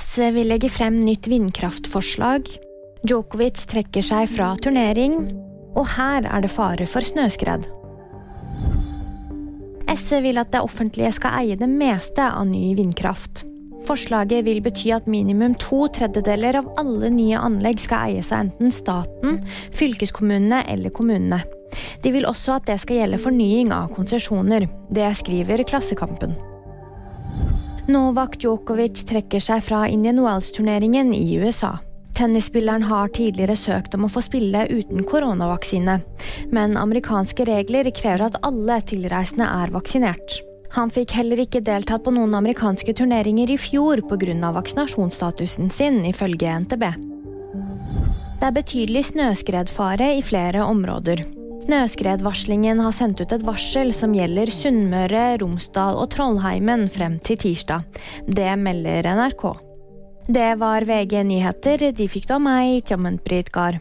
SV vil legge frem nytt vindkraftforslag. Djokovic trekker seg fra turnering. Og her er det fare for snøskred. SV vil at det offentlige skal eie det meste av ny vindkraft. Forslaget vil bety at minimum to tredjedeler av alle nye anlegg skal eies av enten staten, fylkeskommunene eller kommunene. De vil også at det skal gjelde fornying av konsesjoner. Det skriver Klassekampen. Novak Djokovic trekker seg fra Indian Wells-turneringen i USA. Tennisspilleren har tidligere søkt om å få spille uten koronavaksine, men amerikanske regler krever at alle tilreisende er vaksinert. Han fikk heller ikke deltatt på noen amerikanske turneringer i fjor pga. vaksinasjonsstatusen sin, ifølge NTB. Det er betydelig snøskredfare i flere områder. Snøskredvarslingen har sendt ut et varsel som gjelder Sunnmøre, Romsdal og Trollheimen frem til tirsdag. Det melder NRK. Det var VG nyheter. De fikk da av meg, Tjommen Gahr.